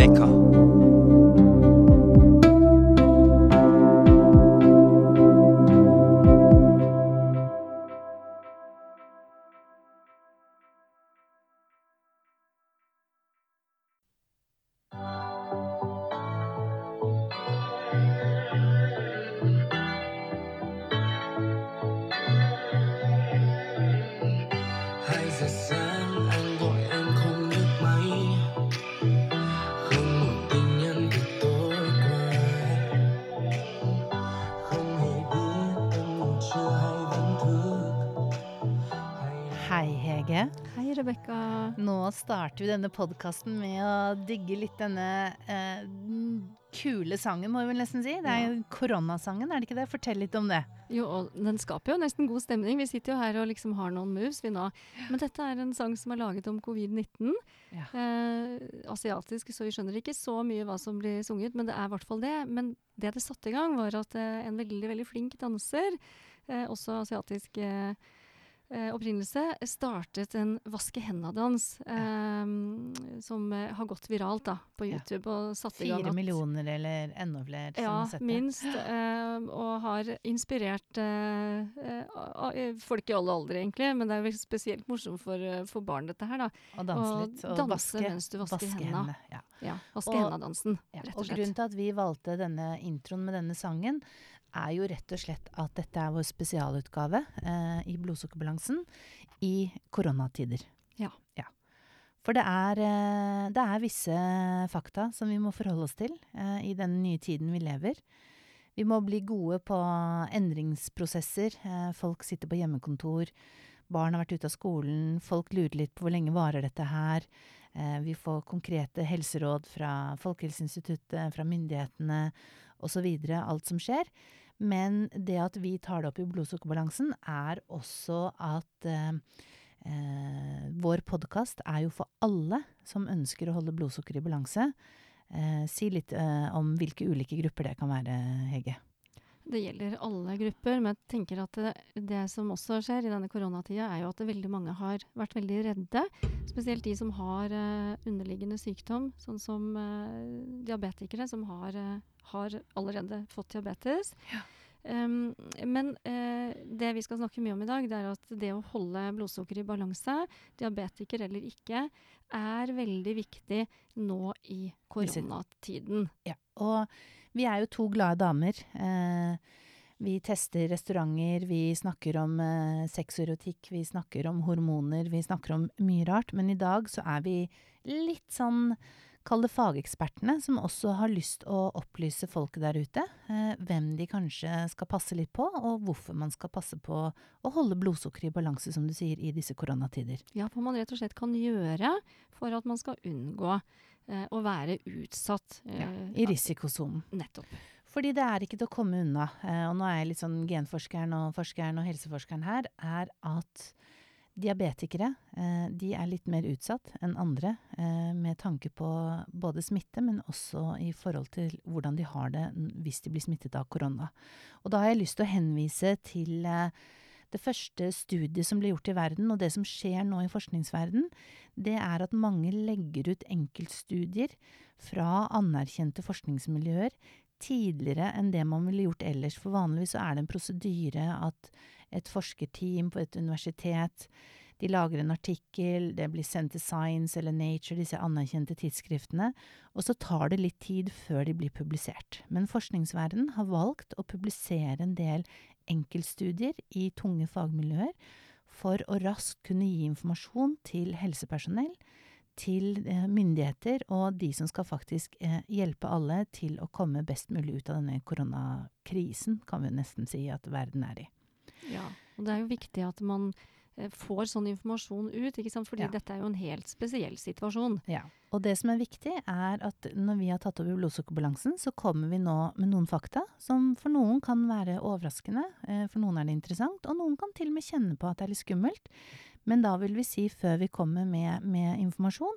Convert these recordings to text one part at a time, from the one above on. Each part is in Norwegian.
Neckar. Starter vi denne podkasten med å digge litt denne eh, kule sangen, må vi vel nesten si. Det er jo koronasangen, er det ikke det? Fortell litt om det. Jo, og den skaper jo nesten god stemning. Vi sitter jo her og liksom har noen moves, vi nå. Men dette er en sang som er laget om covid-19. Ja. Eh, asiatisk, så vi skjønner ikke så mye hva som blir sunget, men det er i hvert fall det. Men det det satte i gang, var at eh, en veldig, veldig flink danser, eh, også asiatisk eh, eh, opprinnelse, startet en vaske henda-dans eh, som eh, har gått viralt da, på Ja. YouTube. og satt i gang Fire at- millioner eller enda flere Ja, minst. eh, og har inspirert eh, eh, a- folk i alle aldre, egentlig. Men det er vel spesielt morsomt for, eh, for barn, dette her, da. Å danse og litt. Og danse vaske, mens du vasker vaske henda. Ja. Ja, Vaske henda-dansen, rett og og grunnen til at vi valgte denne introen med denne sangen, er jo rett og slett at dette er vår spesialutgave eh, i Blodsukkerbalansen i koronatider. Ja. For det er, eh, det er visse fakta som vi må forholde oss til eh, i den nye tiden vi lever. Vi må bli gode på endringsprosesser. Eh, folk sitter på hjemmekontor. Barn har vært ute av skolen. Folk lurer litt på hvor lenge varer dette her. Eh, vi får konkrete helseråd fra Folkehelseinstituttet, fra myndighetene osv. Alt som skjer. Men det at vi tar det opp i blodsukkerbalansen, er også at eh, eh, vår podkast er jo for alle som ønsker å holde blodsukker i balanse. Eh, si litt eh, om hvilke ulike grupper det kan være, Hege. Det gjelder alle grupper, men jeg tenker at det, det som også skjer i denne koronatida, er jo at veldig mange har vært veldig redde. Spesielt de som har eh, underliggende sykdom, sånn som eh, diabetikere som har, har allerede fått diabetes. Um, men uh, det vi skal snakke mye om i dag, det er at det å holde blodsukker i balanse, diabetiker eller ikke, er veldig viktig nå i koronatiden. Ja, og vi er jo to glade damer. Uh, vi tester restauranter, vi snakker om uh, sexerotikk, vi snakker om hormoner, vi snakker om mye rart. Men i dag så er vi litt sånn, kall det fagekspertene, som også har lyst å opplyse folket der ute. Eh, hvem de kanskje skal passe litt på, og hvorfor man skal passe på å holde blodsukker i balanse, som du sier, i disse koronatider. Ja, hva man rett og slett kan gjøre for at man skal unngå eh, å være utsatt. eh, Ja, I risikosonen. Nettopp. Fordi det er ikke til å komme unna, eh, og nå er jeg litt sånn genforskeren og forskeren og helseforskeren her, er at diabetikere eh, de er litt mer utsatt enn andre eh, med tanke på både smitte, men også i forhold til hvordan de har det hvis de blir smittet av korona. Og da har jeg lyst til å henvise til eh, det første studiet som ble gjort i verden, og det som skjer nå i forskningsverden, det er at mange legger ut enkeltstudier fra anerkjente forskningsmiljøer tidligere enn det man ville gjort ellers. For vanligvis så er det en prosedyre at et forskerteam på et universitet de lager en artikkel, det blir sendt til Science eller Nature, disse anerkjente tidsskriftene, og så tar det litt tid før de blir publisert. Men forskningsverdenen har valgt å publisere en del enkeltstudier i tunge fagmiljøer for å raskt kunne gi informasjon til helsepersonell, til eh, myndigheter og de som skal faktisk eh, hjelpe alle til å komme best mulig ut av denne koronakrisen, kan vi nesten si at verden er i. Ja, og det er jo viktig at man eh, får sånn informasjon ut, ikke sant? fordi Ja. dette er jo en helt spesiell situasjon. Ja. Og det som er viktig, er at når vi har tatt over blodsukkerbalansen, så kommer vi nå med noen fakta som for noen kan være overraskende, eh, for noen er det interessant, og noen kan til og med kjenne på at det er litt skummelt. Men da vil vi si, før vi kommer med, med informasjon,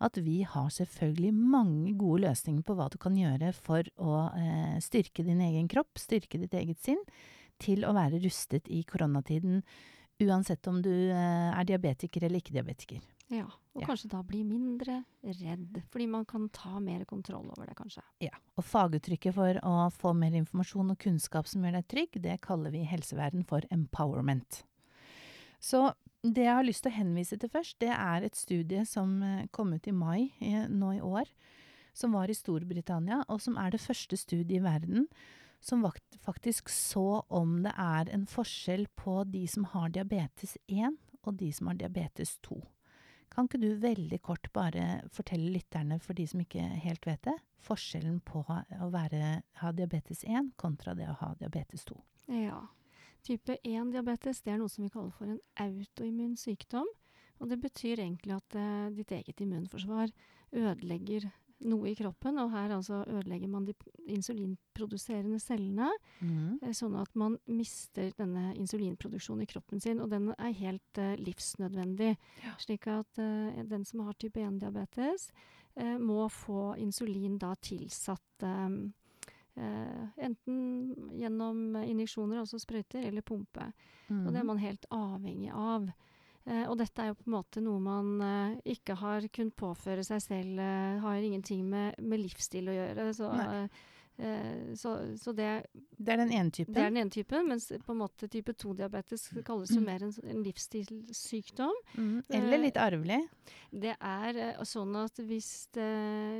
at vi har selvfølgelig mange gode løsninger på hva du kan gjøre for å eh, styrke din egen kropp, styrke ditt eget sinn, til å være rustet i koronatiden, uansett om du eh, er diabetiker eller ikke diabetiker. Ja, og Ja. kanskje da bli mindre redd, fordi man kan ta mer kontroll over det, kanskje. Ja, og faguttrykket for å få mer informasjon og kunnskap som gjør deg trygg, det kaller vi i helseverden for empowerment. Så det jeg har lyst til å henvise til først, det er et studie som eh, kom ut i mai i, nå i år, som var i Storbritannia, og som er det første studiet i verden som faktisk så om det er en forskjell på de som har diabetes 1 og de som har diabetes 2. Kan ikke du veldig kort bare fortelle lytterne, for de som ikke helt vet det, forskjellen på å være, ha diabetes 1 kontra det å ha diabetes 2? Ja. Type 1-diabetes det er noe som vi kaller for en autoimmun sykdom. Og det betyr egentlig at eh, ditt eget immunforsvar ødelegger noe i kroppen. Og her altså ødelegger man de insulinproduserende cellene, Mm. sånn at man mister denne insulinproduksjonen i kroppen sin. Og den er helt uh, livsnødvendig. Ja. Slik at uh, den som har type 1-diabetes, uh, må få insulin da tilsatt eh, eh, enten gjennom injeksjoner, altså sprøyter, eller pumpe. Mm. Og det er man helt avhengig av. Eh, og dette er jo på en måte noe man eh, ikke har kunnet påføre seg selv. eh, har ingenting med, med livsstil å gjøre. Så, så, så det, Det er den ene typen. det er den ene typen. Mens på en måte type 2-diabetes kalles jo mer en, en livsstilssykdom. Mm. Eller litt arvelig. Det er eh, sånn at hvis, det,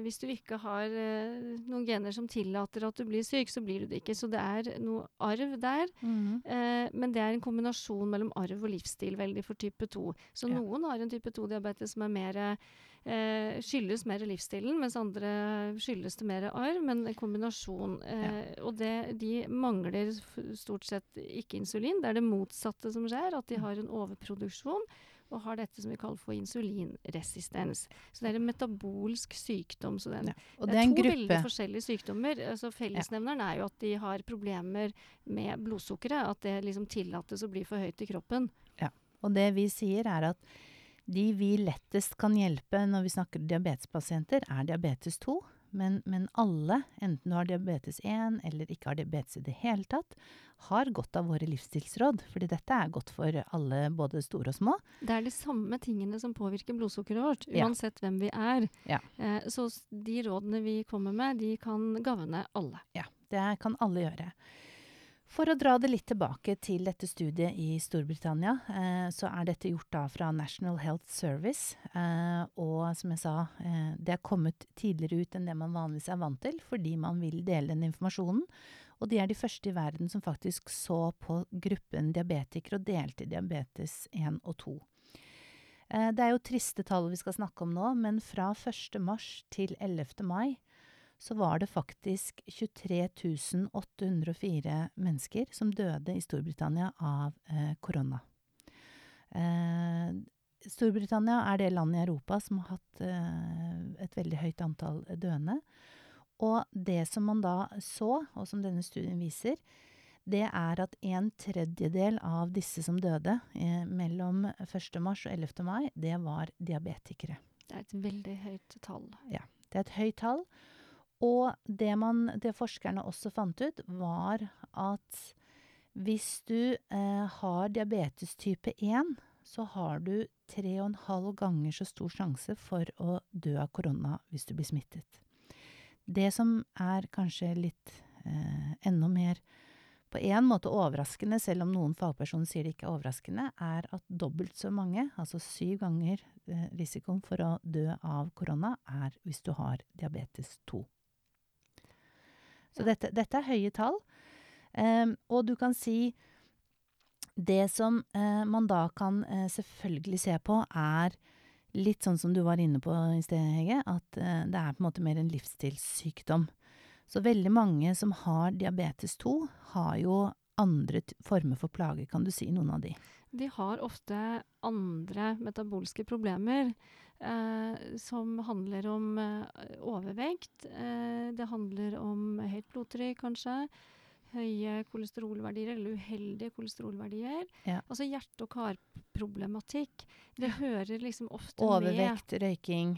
hvis du ikke har eh, noen gener som tillater at du blir syk, så blir du det ikke. Så det er noe arv der. Mm. Eh, men det er en kombinasjon mellom arv og livsstil veldig for type 2. Så Ja. noen har en type 2-diabetes som er mer, eh, skyldes mer livsstilen, mens andre skyldes det mer arv, men en kombinasjon. Eh, Og det, de mangler stort sett ikke insulin. Det er det motsatte som skjer, at de Mm. har en overproduksjon. Og har dette som vi kaller for insulinresistens. Så det er en metabolsk sykdom. Så er Ja. Og det er to veldig forskjellige sykdommer. Altså Fellesnevneren er jo at de har problemer med blodsukkeret. At det liksom tillates å bli for høyt i kroppen. Og det vi sier er at de vi lettest kan hjelpe når vi snakker diabetespasienter, er diabetes 2. Men, men alle, enten du har diabetes 1 eller ikke har diabetes i det hele tatt, har godt av våre livsstilsråd. Fordi dette er godt for alle, både store og små. Det er de samme tingene som påvirker blodsukkeret vårt, Ja. uansett hvem vi er. Ja. Eh, så de rådene vi kommer med, de kan gagne alle. Ja, det kan alle gjøre. For å dra det litt tilbake til dette studiet i Storbritannia, eh, så er dette gjort da fra National Health Service. Eh, og som jeg sa, eh, det er kommet tidligere ut enn det man vanligvis er vant til, fordi man vil dele den informasjonen. Og de er de første i verden som faktisk så på gruppen diabetikere og delte diabetes 1 og 2. Eh, det er jo triste tall vi skal snakke om nå, men fra 1. mars til 11. mai så var det faktisk 23 804 mennesker som døde i Storbritannia av eh, korona. Eh, Storbritannia er det landet i Europa som har hatt eh, et veldig høyt antall døende. Og det som man da så, og som denne studien viser, det er at en tredjedel av disse som døde eh, mellom 1. mars og 11. mai, det var diabetikere. Det er et veldig høyt tall. Ja, Det er et høyt tall. Og det, man, det forskerne også fant ut, var at hvis du eh, har diabetes type 1, så har du tre og en halv ganger så stor sjanse for å dø av korona hvis du blir smittet. Det som er kanskje litt eh, enda mer på en måte overraskende, selv om noen fagpersoner sier det ikke er overraskende, er at dobbelt så mange, altså syv ganger eh, risikoen for å dø av korona, er hvis du har diabetes 2. Så dette, dette er høye tall. Um, og du kan si Det som uh, man da kan uh, selvfølgelig se på, er litt sånn som du var inne på i sted, Hege, at uh, det er på en måte mer en livsstilssykdom. Så veldig mange som har diabetes 2, har jo andre former for plager. Kan du si noen av de? De har ofte andre metabolske problemer. Eh, som handler om eh, overvekt. Eh, det handler om høyt blodtrykk, kanskje. Høye kolesterolverdier, eller uheldige kolesterolverdier. Ja. Altså hjerte- og karproblematikk. Det hører liksom ofte med. Overvekt, røyking.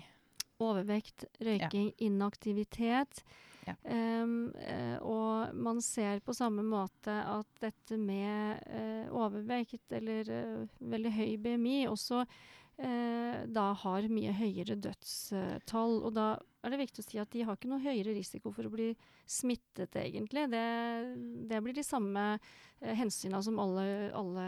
Overvekt, røyking, inaktivitet. Ja. Eh, og man ser på samme måte at dette med uh, overvekt eller uh, veldig høy BMI også uh, da har mye høyere dødstall. Og da er det viktig å si at de har ikke noe høyere risiko for å bli smittet, egentlig. Det, det blir de samme uh, hensyna som alle, alle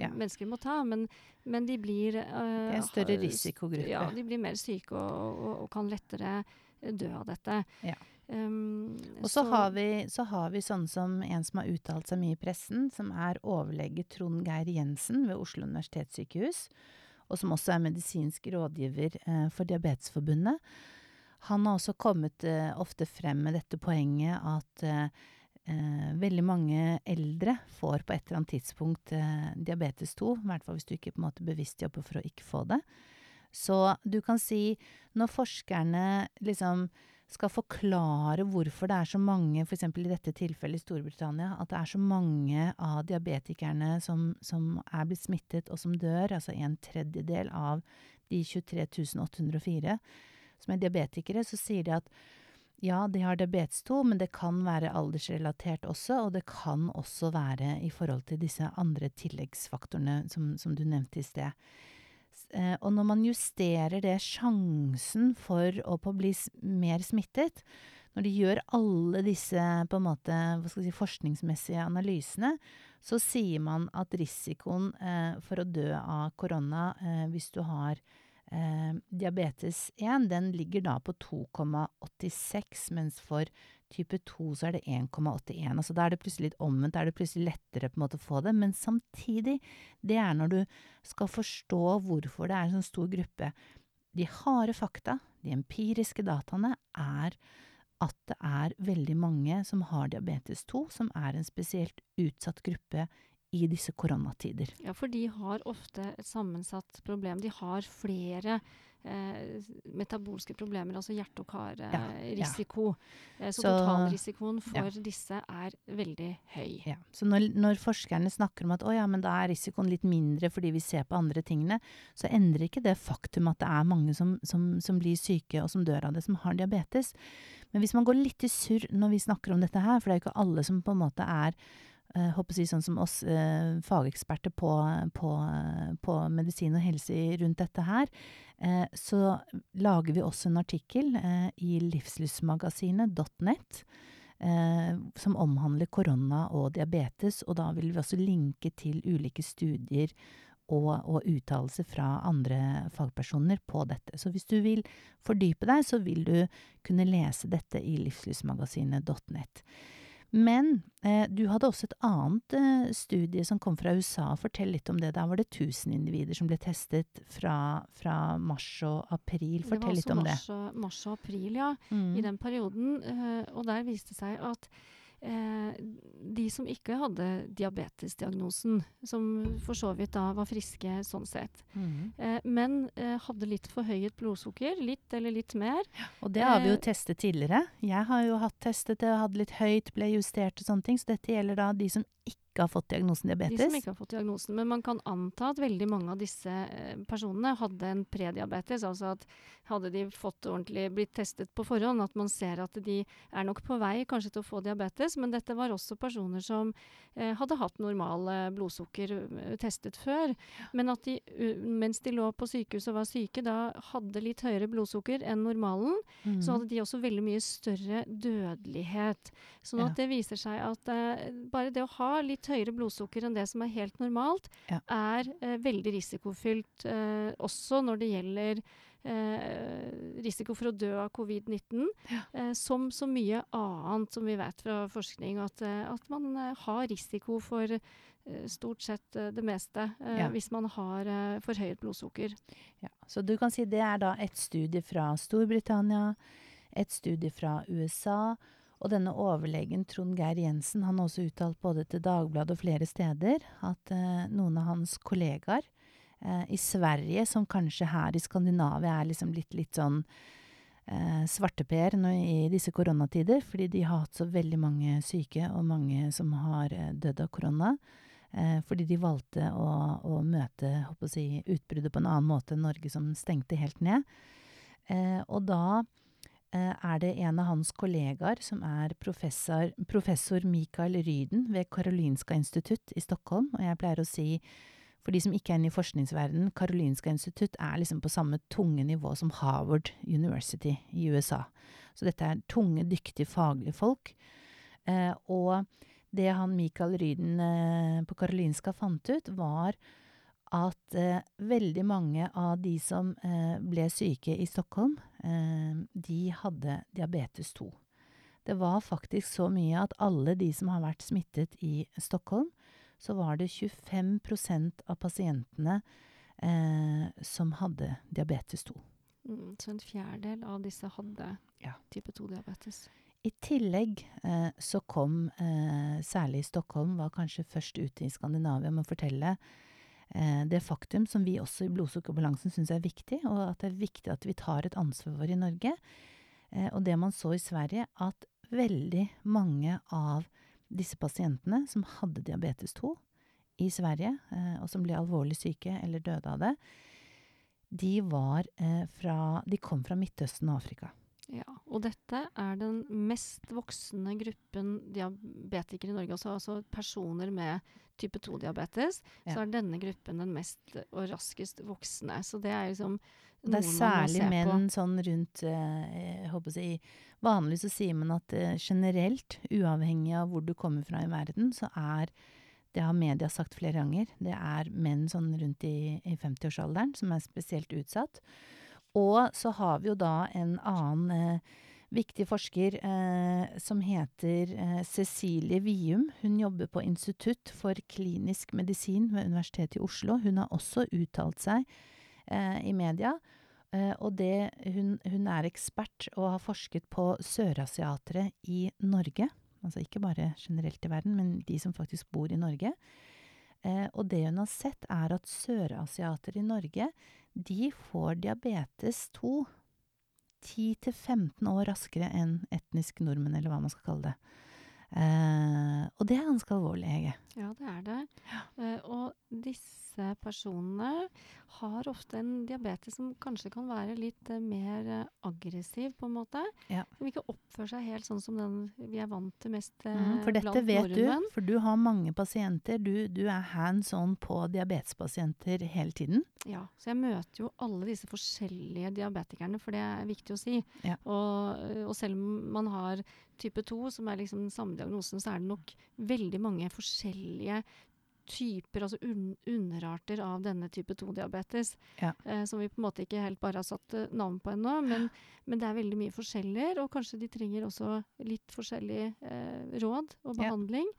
Ja. mennesker må ta, men, men de blir Det er en større risikogruppe. Ja, de blir mer syke og, og, og kan lettere dø av dette. Ja. Um, Og så har, vi, så har vi sånn som en som har uttalt seg mye i pressen, som er overlege Trond Geir Jensen ved Oslo universitetssykehus, og som også er medisinsk rådgiver eh, for Diabetesforbundet. Han har også kommet eh, ofte frem med dette poenget at eh, eh, veldig mange eldre får på et eller annet tidspunkt eh, diabetes 2, i hvert fall hvis du ikke på en måte bevisst jobber for å ikke få det. Så du kan si, når forskerne liksom skal forklare hvorfor det er så mange, f.eks. i dette tilfellet i Storbritannia, at det er så mange av diabetikerne som, som er blitt smittet og som dør, altså en tredjedel av de 23 804 som er diabetikere, så sier de at ja, de har diabetes 2, men det kan være aldersrelatert også, og det kan også være i forhold til disse andre tilleggsfaktorene som, som du nevnte i sted. Eh, Og når man justerer det sjansen for å på bli mer smittet, når de gjør alle disse på en måte, hva skal si, forskningsmessige analysene, så sier man at risikoen eh, for å dø av korona eh, hvis du har eh, diabetes 1, den ligger da på 2,86, mens for type 2 så er det 1,81. Altså da er det plutselig litt omvendt, da er det plutselig lettere på en måte å få det. Men samtidig, det er når du skal forstå hvorfor det er en sånn stor gruppe. De harde fakta, de empiriske dataene, er at det er veldig mange som har diabetes 2, som er en spesielt utsatt gruppe i disse koronatider. Ja, for de har ofte et sammensatt problem. De har flere eh, metabolske problemer, altså hjerte- og ja. karrisiko. Eh, så, Så- totalrisikoen for ja. disse er veldig høy. Ja. Så når, når forskerne snakker om at å ja, men da er risikoen litt mindre fordi vi ser på andre tingene, så endrer ikke det faktum at det er mange som, som, som blir syke og som dør av det, som har diabetes. Men hvis man går litt i surr når vi snakker om dette her, for det er jo ikke alle som på en måte er håper å si sånn som oss eh, fageksperter på, på, på medisin og helse rundt dette her, eh, så lager vi også en artikkel eh, i livslystmagasinet.net eh, som omhandler korona og diabetes, og da vil vi også linke til ulike studier og, og uttalelser fra andre fagpersoner på dette. Så hvis du vil fordype deg, så vil du kunne lese dette i livslystmagasinet.net. Men eh, du hadde også et annet eh, studie som kom fra USA. Fortell litt om det. Der var det 1000 individer som ble testet fra, fra mars og april. Fortell litt om det det. var også mars og, mars og april, ja. Mm. i den perioden. eh, og der viste det seg at eh, de som ikke hadde diabetesdiagnosen, som for så vidt da var friske sånn sett, Mm. eh, men eh, hadde litt forhøyet blodsukker, litt eller litt mer, Og det har vi jo Eh, testet tidligere. Jeg har jo hatt testet det, hadde litt høyt, ble justert og sånne ting. Så dette gjelder da de som ikke har fått diagnosen diabetes? de som ikke har fått diagnosen. Men man kan anta at veldig mange av disse eh, personene hadde en prediabetes, altså at hadde de fått ordentlig blitt testet på forhånd, at man ser at de er nok på vei kanskje til å få diabetes, men dette var også personer som eh, hadde hatt normale blodsukker eh, testet før, men at de mens de lå på sykehus og var syke, da hadde litt høyere blodsukker enn normalen, Mm. så hadde de også veldig mye større dødelighet. Sånn Ja. at det viser seg at eh, bare det å ha litt høyere blodsukker enn det som er helt normalt, Ja. er eh, veldig risikofylt eh, også når det gjelder eh, risiko for å dø av covid-19, eh, som så mye annet som vi vet fra forskning, at, eh, at man eh, har risiko for stort sett det meste Ja. hvis man har eh, forhøyet blodsukker. Ja, så du kan si det er da et studie fra Storbritannia, et studie fra USA, og denne overlegen Trond Geir Jensen han har også uttalt både til Dagbladet og flere steder at eh, noen av hans kollegaer eh, i Sverige, som kanskje her i Skandinavia er liksom litt, litt sånn eh, svarteper i disse koronatider, fordi de har hatt så veldig mange syke og mange som har eh, dødd av korona. Eh, fordi de valgte å, å møte å si, utbruddet på en annen måte enn Norge, som stengte helt ned. Eh, og da er det en av hans kollegaer som er professor, professor Mikael Ryden ved Karolinska institutt i Stockholm. Og jeg pleier å si For de som ikke er inne i forskningsverdenen, Karolinska institutt er liksom på samme tunge nivå som Harvard University i USA. Så dette er tunge, dyktige, faglige folk. Eh, og det han Michael Ryden eh, på Karolinska fant ut, var at eh, veldig mange av de som eh, ble syke i Stockholm, eh, de hadde diabetes 2. Det var faktisk så mye at alle de som har vært smittet i Stockholm, så var det 25 av pasientene eh, som hadde diabetes 2. Mm, så en fjerdedel av disse hadde Ja. type 2-diabetes. I tillegg eh, så kom, eh, særlig Stockholm, var kanskje først ute i Skandinavia med å fortelle det faktum som vi også i Blodsukkerbalansen syns er viktig, og at det er viktig at vi tar et ansvar i Norge. Eh, og det man så i Sverige, at veldig mange av disse pasientene som hadde diabetes 2 i Sverige, eh, og som ble alvorlig syke eller døde av det, de var eh, fra De kom fra Midtøsten og Afrika. Ja, og dette er den mest voksende gruppen diabetikere i Norge. Altså, altså personer med type 2-diabetes. Ja. Så er denne gruppen den mest og raskest voksende. Så det er liksom Det er særlig menn sånn rundt eh, Jeg håper å si Vanligvis så sier man at eh, generelt, uavhengig av hvor du kommer fra i verden, så er Det har media sagt flere ganger. Det er menn sånn rundt i, i 50-årsalderen som er spesielt utsatt. Og så har vi jo da en annen eh, viktig forsker eh, som heter eh, Cecilie Vium. Hun jobber på Institutt for klinisk medisin ved Universitetet i Oslo. Hun har også uttalt seg eh, i media. Eh, og det, hun, hun er ekspert og har forsket på sørasiatere i Norge. Altså ikke bare generelt i verden, men de som faktisk bor i Norge. Eh, og det hun har sett, er at sørasiatere i Norge, de får diabetes 2 10-15 år raskere enn etnisk nordmenn, eller hva man skal kalle det. Eh, og det er ganske alvorlig, Hege. Ja, det er det. Eh, og disse personene har ofte en diabetes som kanskje kan være litt eh, mer aggressiv, på en måte. Ja. Som ikke oppfører seg helt sånn som den vi er vant til mest Mhm, for dette vet vet du, for du har mange pasienter. Du, du er hands on på diabetespasienter hele tiden. Ja, så jeg møter jo alle disse forskjellige diabetikerne, for det er viktig å si. Ja. Og, og selv om man har type 2, som er liksom den samme diagnosen, så er det nok veldig mange forskjellige typer, altså un underarter av denne type 2-diabetes. Ja. Eh, som vi på en måte ikke helt bare har satt eh, navn på ennå. Men, men det er veldig mye forskjeller, og kanskje de trenger også litt forskjellig eh, råd og Ja. behandling.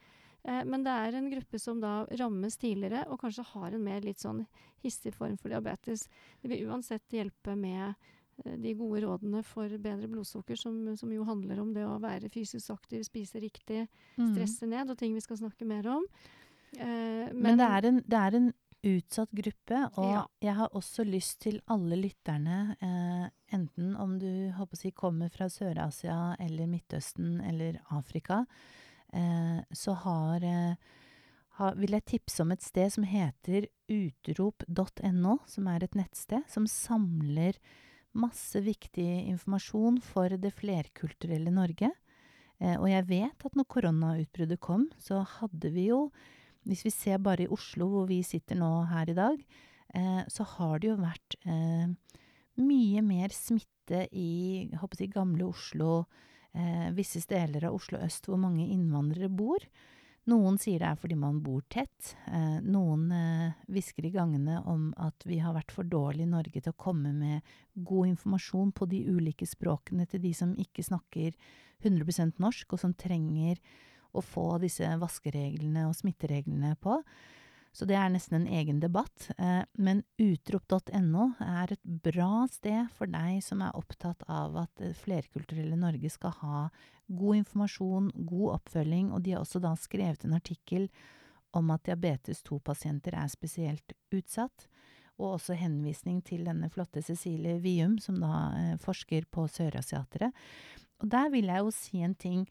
Eh, men det er en gruppe som da rammes tidligere, og kanskje har en mer litt sånn hissig form for diabetes. Det vil uansett hjelpe med de gode rådene for bedre blodsukker, som, som jo handler om det å være fysisk aktiv, spise riktig, Mhm. stresse ned, og ting vi skal snakke mer om. Eh, Men, det, er en, det er en utsatt gruppe, og Ja. jeg har også lyst til alle lytterne, eh, enten om du si, kommer fra Sør-Asia eller Midtøsten eller Afrika, eh, så har, eh, har, vil jeg tipse om et sted som heter utrop.no, som er et nettsted som samler masse viktig informasjon for det flerkulturelle Norge. Eh, og jeg vet at når koronautbruddet kom, så hadde vi jo hvis vi ser bare i Oslo, hvor vi sitter nå her i dag, eh, så har det jo vært eh, mye mer smitte i jeg gamle Oslo, visse deler av Oslo øst hvor mange innvandrere bor. Noen sier det er fordi man bor tett. Eh, noen eh, i gangene om at vi har vært for dårlige i Norge til å komme med god informasjon på de ulike språkene til de som ikke snakker 100% norsk, og som trenger å få disse vaskereglene og smittereglene på. Så det er nesten en egen debatt. Eh, men utrop.no er et bra sted for deg som er opptatt av at flerkulturelle Norge skal ha god informasjon, god oppfølging, og de har også da skrevet en artikkel om at diabetes 2-pasienter er spesielt utsatt. Og også henvisning til denne flotte Cecilie Vium, som da eh, forsker på sørasiatere. Og der vil jeg jo si en ting.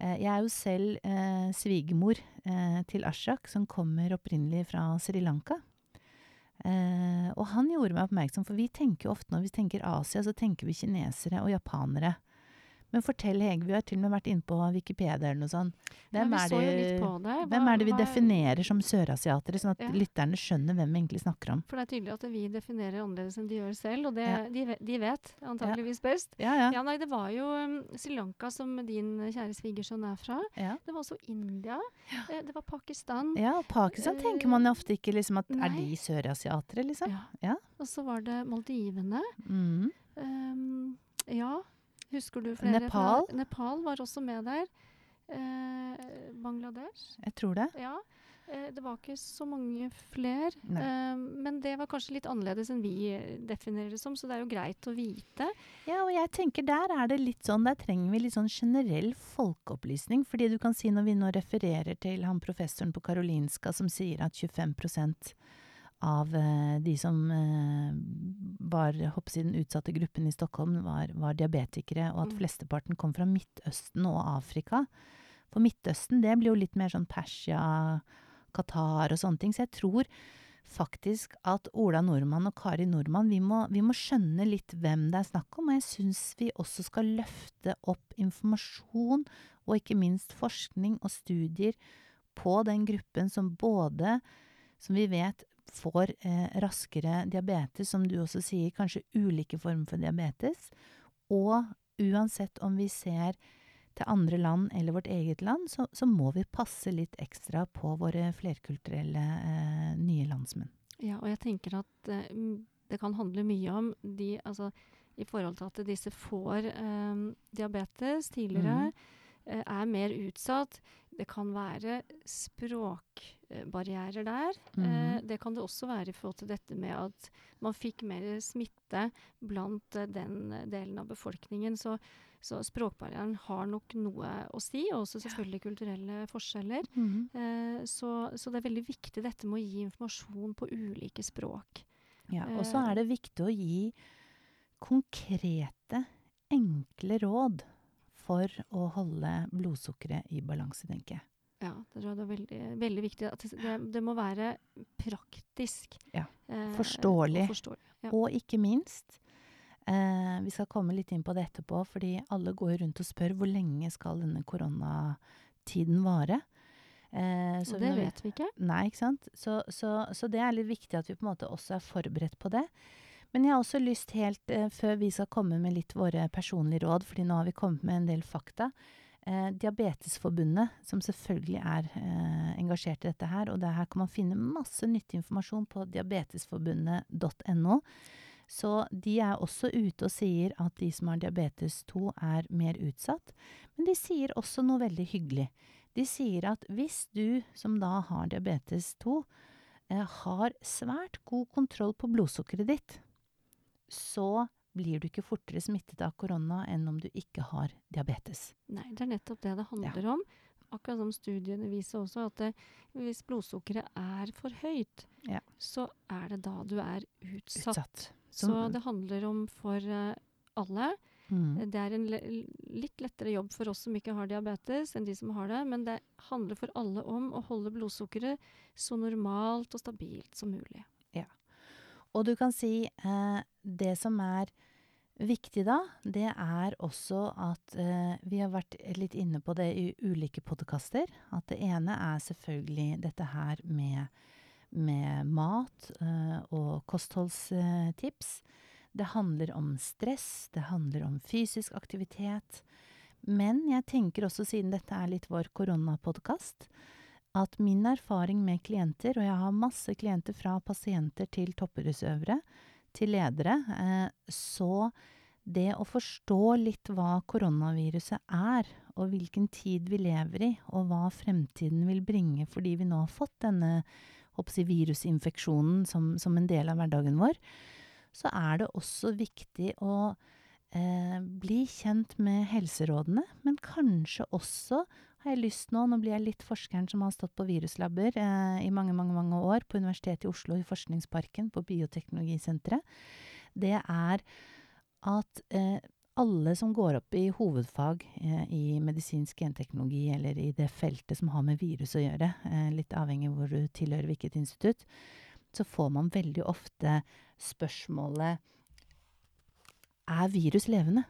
Eh, Jeg er jo selv eh, svigermor eh, til Ashak, som kommer opprinnelig fra Sri Lanka. Og han gjorde meg oppmerksom, for vi tenker jo ofte når vi tenker Asia, så tenker vi kinesere og japanere. Men fortell, Hege, vi har til og med vært inne på Wikipedia eller noe sånt. Hvem, ja, er, det, hva, hvem er det vi hva definerer som sørasiatere, sånn at Ja. lytterne skjønner hvem vi egentlig snakker om? For det er tydelig at vi definerer annerledes enn de gjør selv, og det, Ja. de, de vet antageligvis best. Ja, ja. Ja, nei, det var jo um, Sri Lanka, som din kjære svigersønn er fra. ja. Det var også India. Eh, det var Pakistan. Ja, Pakistan uh, tenker man ofte ikke liksom at Er nei. de sørasiatere, liksom? Ja. Ja. Og så var det Maldivene. Mm. Um, ja, husker du flere? Nepal? Fra, Nepal var også med der. Eh, Bangladesh. Jeg tror det. Ja. Eh, det var ikke så mange flere. Eh, men det var kanskje litt annerledes enn vi eh, definerer det som, så det er jo greit å vite. Ja, og jeg tenker der er det litt sånn, der trenger vi litt sånn generell folkeopplysning. Fordi du kan si når vi nå refererer til han professoren på Karolinska som sier at 25 av eh, de som eh, var hoppes den utsatte gruppen i Stockholm, var, var diabetikere, og at Mm. flesteparten kom fra Midtøsten og Afrika. For Midtøsten, det blir jo litt mer sånn Persia, Qatar og sånne ting. Så jeg tror faktisk at Ola Nordmann og Kari Nordmann, vi må, vi må skjønne litt hvem det er snakk om. Og jeg syns vi også skal løfte opp informasjon, og ikke minst forskning og studier på den gruppen som både, som vi vet, får eh, raskere diabetes, som du også sier, kanskje ulike former for diabetes. Og uansett om vi ser til andre land eller vårt eget land, så, så må vi passe litt ekstra på våre flerkulturelle eh, nye landsmenn. Ja, og jeg tenker at eh, det kan handle mye om de Altså i forhold til at disse får eh, diabetes tidligere, eh, er mer utsatt. Det kan være språkbarrierer der. Eh, Mhm. det kan det også være i forhold til dette med at man fikk mer smitte blant eh, den eh, delen av befolkningen. Så, så språkbarrieren har nok noe å si, og også selvfølgelig kulturelle forskjeller. Eh, så, så det er veldig viktig dette med å gi informasjon på ulike språk. Ja, og så Eh. er det viktig å gi konkrete, enkle råd for å holde blodsukkeret i balanse, tenker jeg. Ja, det tror jeg det er veldig, veldig viktig. At det, det, må være praktisk. Ja, eh. Og forståelig. Ja. Og ikke minst, eh, vi skal komme litt inn på det etterpå, fordi alle går rundt og spør hvor lenge skal denne koronatiden vare. Eh, så og det vet vi ikke. Nei, ikke sant. Så, så, så det er litt viktig at vi på en måte også er forberedt på det. Men jeg har også lyst helt, eh, før vi skal komme med litt våre personlige råd, fordi nå har vi kommet med en del fakta. Eh, Diabetesforbundet, som selvfølgelig er eh, engasjert i dette her, og det her kan man finne masse nyttig informasjon på diabetesforbundet.no. Så de er også ute og sier at de som har diabetes 2 er mer utsatt. Men de sier også noe veldig hyggelig. De sier at hvis du som da har diabetes 2, eh, har svært god kontroll på blodsukkeret ditt, så blir du ikke fortere smittet av korona enn om du ikke har diabetes. Nei, det er nettopp det det handler om. Akkurat som studiene viser også, at det, hvis blodsukkeret er for høyt, Ja. så er det da du er utsatt. Utsatt. Så Som- det handler om for eh, alle. Mm. Det er en le litt lettere jobb for oss som ikke har diabetes, enn de som har det, men det handler for alle om å holde blodsukkeret så normalt og stabilt som mulig. Og du kan si eh, det som er viktig da, det er også at eh, vi har vært litt inne på det i ulike podkaster. At det ene er selvfølgelig dette her med, med mat eh, og kostholdstips. Det handler om stress, det handler om fysisk aktivitet. Men jeg tenker også, siden dette er litt vår koronapodkast, at min erfaring med klienter, og jeg har masse klienter fra pasienter til toppidrettsutøvere, til ledere, eh, så det å forstå litt hva koronaviruset er, og hvilken tid vi lever i, og hva fremtiden vil bringe fordi vi nå har fått denne jeg, virusinfeksjonen som, som en del av hverdagen vår, så er det også viktig å eh, bli kjent med helserådene, men kanskje også har jeg lyst nå, nå blir jeg litt forskeren som har stått på viruslabber eh, i mange, mange, mange år på Universitetet i Oslo i Forskningsparken på Bioteknologisenteret, det er at eh, alle som går opp i hovedfag eh, i medisinsk genteknologi eller i det feltet som har med virus å gjøre, eh, litt avhengig av hvor du tilhører hvilket institutt, så får man veldig ofte spørsmålet Er virus levende?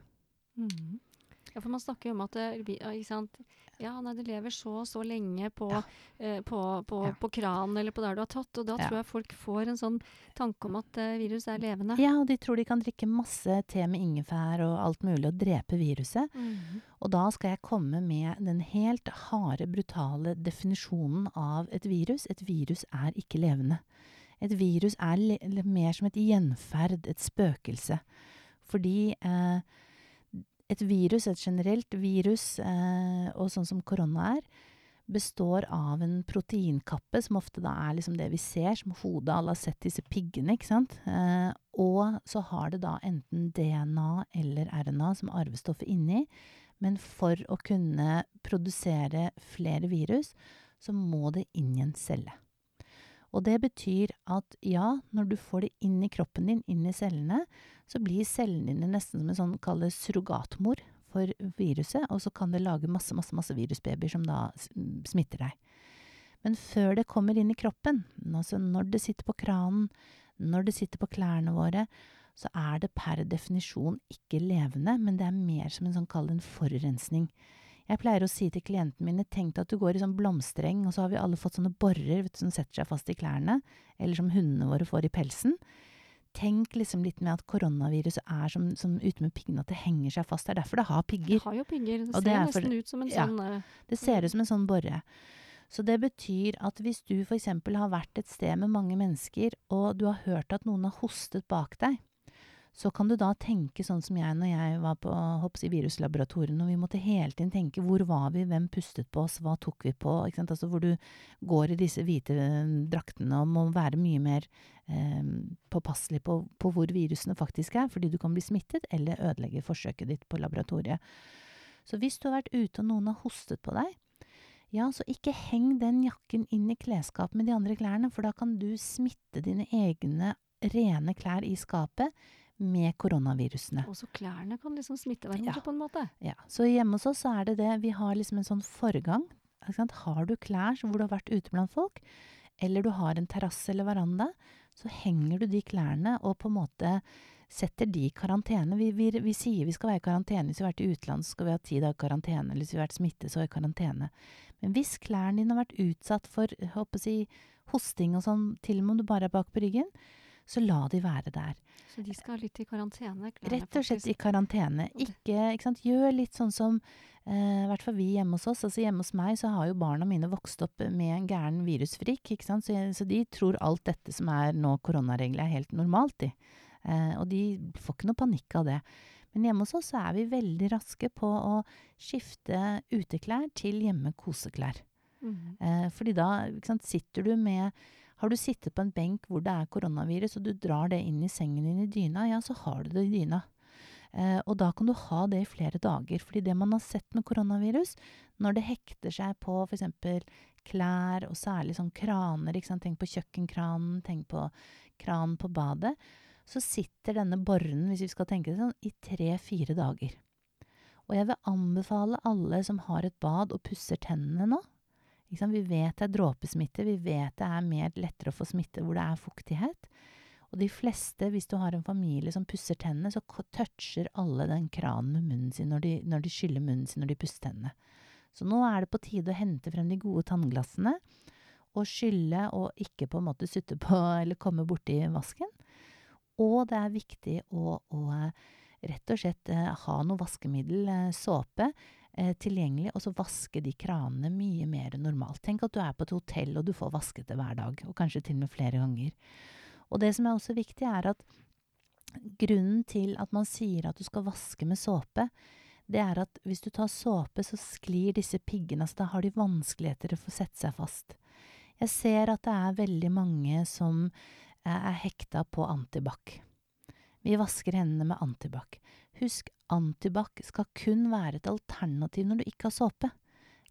Ja, for man snakker jo om at det, ja, ikke sant? Ja, nei, det lever så og så lenge på, Ja. eh, på, på, Ja. på kranen eller på der du har tatt, og da tror jeg folk får en sånn tanke om at eh, virus er levende. Ja, og de tror de kan drikke masse te med ingefær og alt mulig og drepe viruset. Mhm. Og da skal jeg komme med den helt harde, brutale definisjonen av et virus. Et virus er ikke levende. Et virus er mer som et gjenferd, et spøkelse. Fordi eh, et virus, et generelt virus, eh, og sånn som korona er, består av en proteinkappe, som ofte da er liksom det vi ser, som hodet alle har sett disse piggene, ikke sant? Eh, og så har det da enten DNA eller RNA som arvestoffet inni, men for å kunne produsere flere virus, så må det inn i en celle. Og det betyr at ja, når du får det inn i kroppen din, inn i cellene, så blir cellene dine nesten som en sånn, kall det surrogatmor for viruset, og så kan det lage masse, masse, masse virusbabyer som da smitter deg. Men før det kommer inn i kroppen, altså når det sitter på kranen, når det sitter på klærne våre, så er det per definisjon ikke levende, men det er mer som en sånn, kall en forurensning. Jeg pleier å si til klientene mine, tenk deg at du går i sånn blomstereng, og så har vi alle fått sånne borer vet som setter seg fast i klærne, eller som hundene våre får i pelsen. Tenk liksom litt med at koronaviruset er som, som ute med piggene, at det henger seg fast. Det er derfor det har pigger. Det har jo pigger. Det ser er for- nesten ut som en ja. sånn eh, Det ser ut som en sånn borre. Så det betyr at hvis du eksempel har vært et sted med mange mennesker, og du har hørt at noen har hostet bak deg, så kan du da tenke sånn som jeg når jeg var på hopps i viruslaboratoriene, og vi måtte hele tiden tenke hvor var vi, hvem pustet på oss, hva tok vi på, ikke sant, altså hvor du går i disse hvite eh, draktene og må være mye mer eh, påpasselig på, på hvor virusene faktisk er, fordi du kan bli smittet eller ødelegge forsøket ditt på laboratoriet. Så hvis du har vært ute og noen har hostet på deg, ja, så ikke heng den jakken inn i klesskapet med de andre klærne, for da kan du smitte dine egne rene klær i skapet med koronavirusene. Også klærne kan liksom smitte hverandre Ja. på en måte. Ja, så hjemme hos oss er det det, vi har liksom en sånn forgang. Har du klær hvor du har vært ute blant folk, eller du har en terrasse eller veranda, så henger du de klærne og på en måte setter de i karantene. Vi, vi, vi sier vi skal være i karantene hvis vi har vært i utlandet, så skal vi ha ti dager karantene, eller hvis vi har vært smittet, så er vi i karantene. Men hvis klærne dine har vært utsatt for, jeg håper si, hosting og sånn, til og med om du bare er bak på ryggen, så la de være der. Så de skal litt i karantene. Rett og slett i karantene. Ikke, ikke? Gjør litt sånn som eh, I hvert fall vi hjemme hos oss. Altså Hjemme hos meg så har jo barna mine vokst opp med en gæren virusfrik. Ikke sant? Så, så de tror alt dette som er nå koronaregler, er helt normalt, de. Eh, og de får ikke noe panikk av det. Men hjemme hos oss så er vi veldig raske på å skifte uteklær til hjemme-koseklær. Mm. Eh, fordi da sant, sitter du med Har du sittet på en benk hvor det er koronavirus, og du drar det inn i sengen din i dyna, ja, så har du det i dyna. Eh, og da kan du ha det i flere dager. Fordi det man har sett med koronavirus, når det hekter seg på f.eks. klær, og særlig sånn kraner, tenk på kjøkkenkranen, tenk på kranen på badet, så sitter denne borren, hvis vi skal tenke det sånn, i tre-fire dager. Og jeg vil anbefale alle som har et bad og pusser tennene nå? Vi vet det er dråpesmitte, vi vet det er mer lettere å få smitte hvor det er fuktighet. Og de fleste, hvis du har en familie som pusser tennene, så toucher alle den kranen med munnen sin når de, når de skyller munnen sin når de pusser tennene. Så nå er det på tide å hente frem de gode tannglassene, og skylle og ikke på en måte sutte på eller komme borti vasken. Og det er viktig å, å eh, rett og slett eh, ha noe vaskemiddel, eh, såpe, eh, tilgjengelig, og så vaske de kranene mye mer enn normalt. Tenk at du er på et hotell og du får vasket det hver dag, og kanskje til og med flere ganger. Og det som er også viktig, er at grunnen til at man sier at du skal vaske med såpe, det er at hvis du tar såpe, så sklir disse piggene, så da har de vanskeligheter for å sette seg fast. Jeg ser at det er veldig mange som eh, er hekta på antibac. Vi vasker hendene med antibac. Husk, antibac skal kun være et alternativ når du ikke har såpe.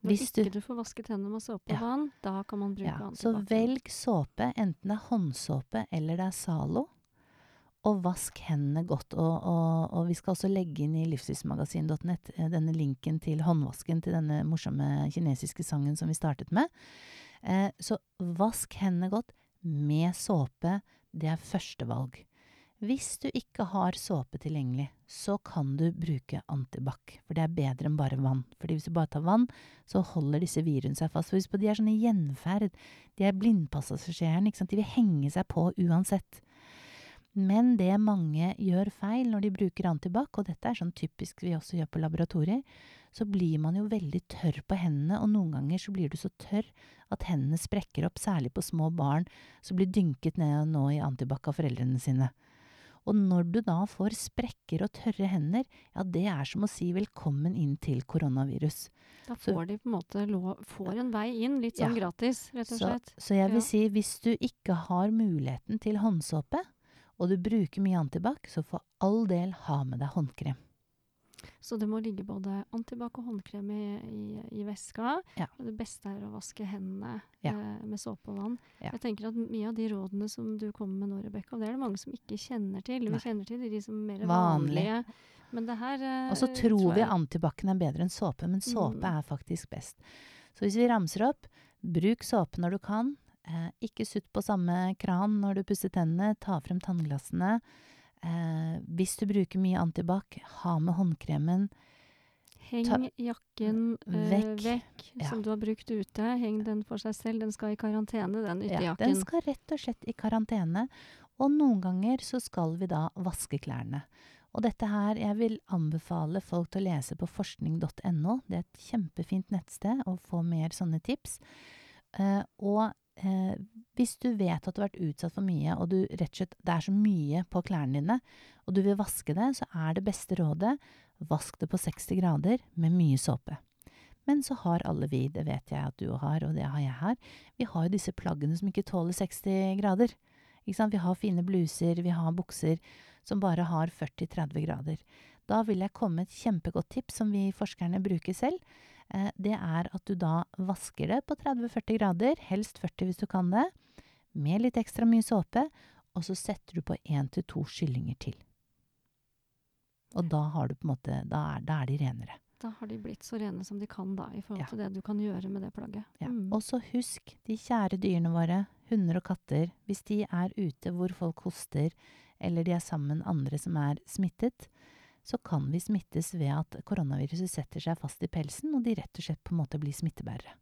Hvis du- ikke du får vasket hendene med såpe Ja. vann, da kan man bruke Ja, så velg såpe, enten det er håndsåpe eller det er Zalo, og vask hendene godt. Og, og, og vi skal også legge inn i livsstilsmagasin.nett eh, denne linken til håndvasken til denne morsomme kinesiske sangen som vi startet med. Eh, så vask hendene godt med såpe. Det er førstevalg. Hvis du ikke har såpe tilgjengelig, så kan du bruke antibac, for det er bedre enn bare vann. Fordi hvis du bare tar vann, så holder disse virusene seg fast. For husk på, de er sånne gjenferd. De er sant. De vil henge seg på uansett. Men det mange gjør feil når de bruker antibac, og dette er sånn typisk vi også gjør på laboratorier, så blir man jo veldig tørr på hendene, og noen ganger så blir du så tørr at hendene sprekker opp, særlig på små barn som blir dynket ned nå i antibac av foreldrene sine. Og når du da får sprekker og tørre hender, ja, det er som å si velkommen inn til koronavirus. Da Så- får de på en måte lov, får en vei inn, litt sånn Ja. gratis, rett og Så, slett. så jeg vil Ja. si, hvis du ikke har muligheten til håndsåpe, og du bruker mye antibac, så for all del ha med deg håndkrem. Så det må ligge både antibac og håndkrem i, i, i veska. Ja. Og det beste er å vaske hendene Ja. eh, med såpe og vann. Ja. Jeg tenker at mye av de rådene som du kommer med nå, Rebekka, det er det mange som ikke kjenner til. Nei. Vi kjenner til de som er mer Vanlig. vanlige. Men det her eh, Og så tror vi antibac-en er bedre enn såpe, men såpe Mm. er faktisk best. Så hvis vi ramser opp, bruk såpe når du kan. Eh, ikke sutt på samme kran når du pusser tennene. Ta frem tannglassene. Eh, hvis du bruker mye antibac, ha med håndkremen. Heng jakken øh, Vekk. vekk, Ja. som du har brukt ute. Heng den for seg selv. Den skal i karantene, den Ja, den skal rett og slett i karantene. Og noen ganger så skal vi da vaske klærne. Og dette her, jeg vil anbefale folk til å lese på forskning.no. Det er et kjempefint nettsted å få mer sånne tips. Uh, og eh, hvis du vet at du har vært utsatt for mye, og du slett, det er så mye på klærne dine, og du vil vaske det, så er det beste rådet vask det på 60 grader med mye såpe. Men så har alle vi, det vet jeg at du har, og det har jeg her, vi har jo disse plaggene som ikke tåler 60 grader. Vi har fine bluser, vi har bukser som bare har 40-30 grader. Da vil jeg komme med et kjempegodt tips som vi forskerne bruker selv. Eh, det er at du da vasker det på 30-40 grader, helst 40 hvis du kan det, med litt ekstra mye såpe, og så setter du på én til to kyllinger til. Og da har du på en måte, da er, da er de renere. Da har de blitt så rene som de kan da, i forhold Ja. til det du kan gjøre med det plagget. Ja. Mm. Og så husk de kjære dyrene våre, hunder og katter, hvis de er ute hvor folk hoster, eller de er sammen med andre som er smittet, så kan vi smittes ved at koronaviruset setter seg fast i pelsen, og de rett og slett på en måte blir smittebærere.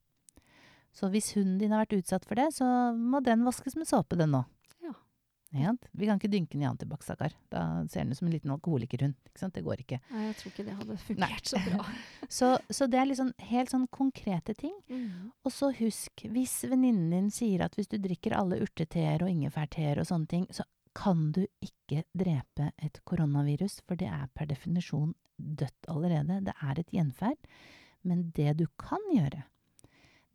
Så hvis hunden din har vært utsatt for det, så må den vaskes med såpe, den nå. Ja. Ikke? Vi kan ikke dynke den i antibac, stakkar. Da ser den ut som en liten alkoholikerhund. Det går ikke. Nei, jeg tror ikke det hadde fungert så bra. Så, så det er liksom helt sånn konkrete ting. Mm. Og så husk, hvis venninnen din sier at hvis du drikker alle urteteer og ingefærteer og sånne ting, så kan du ikke drepe et koronavirus, for det er per definisjon dødt allerede. Det er et gjenferd. Men det du kan gjøre,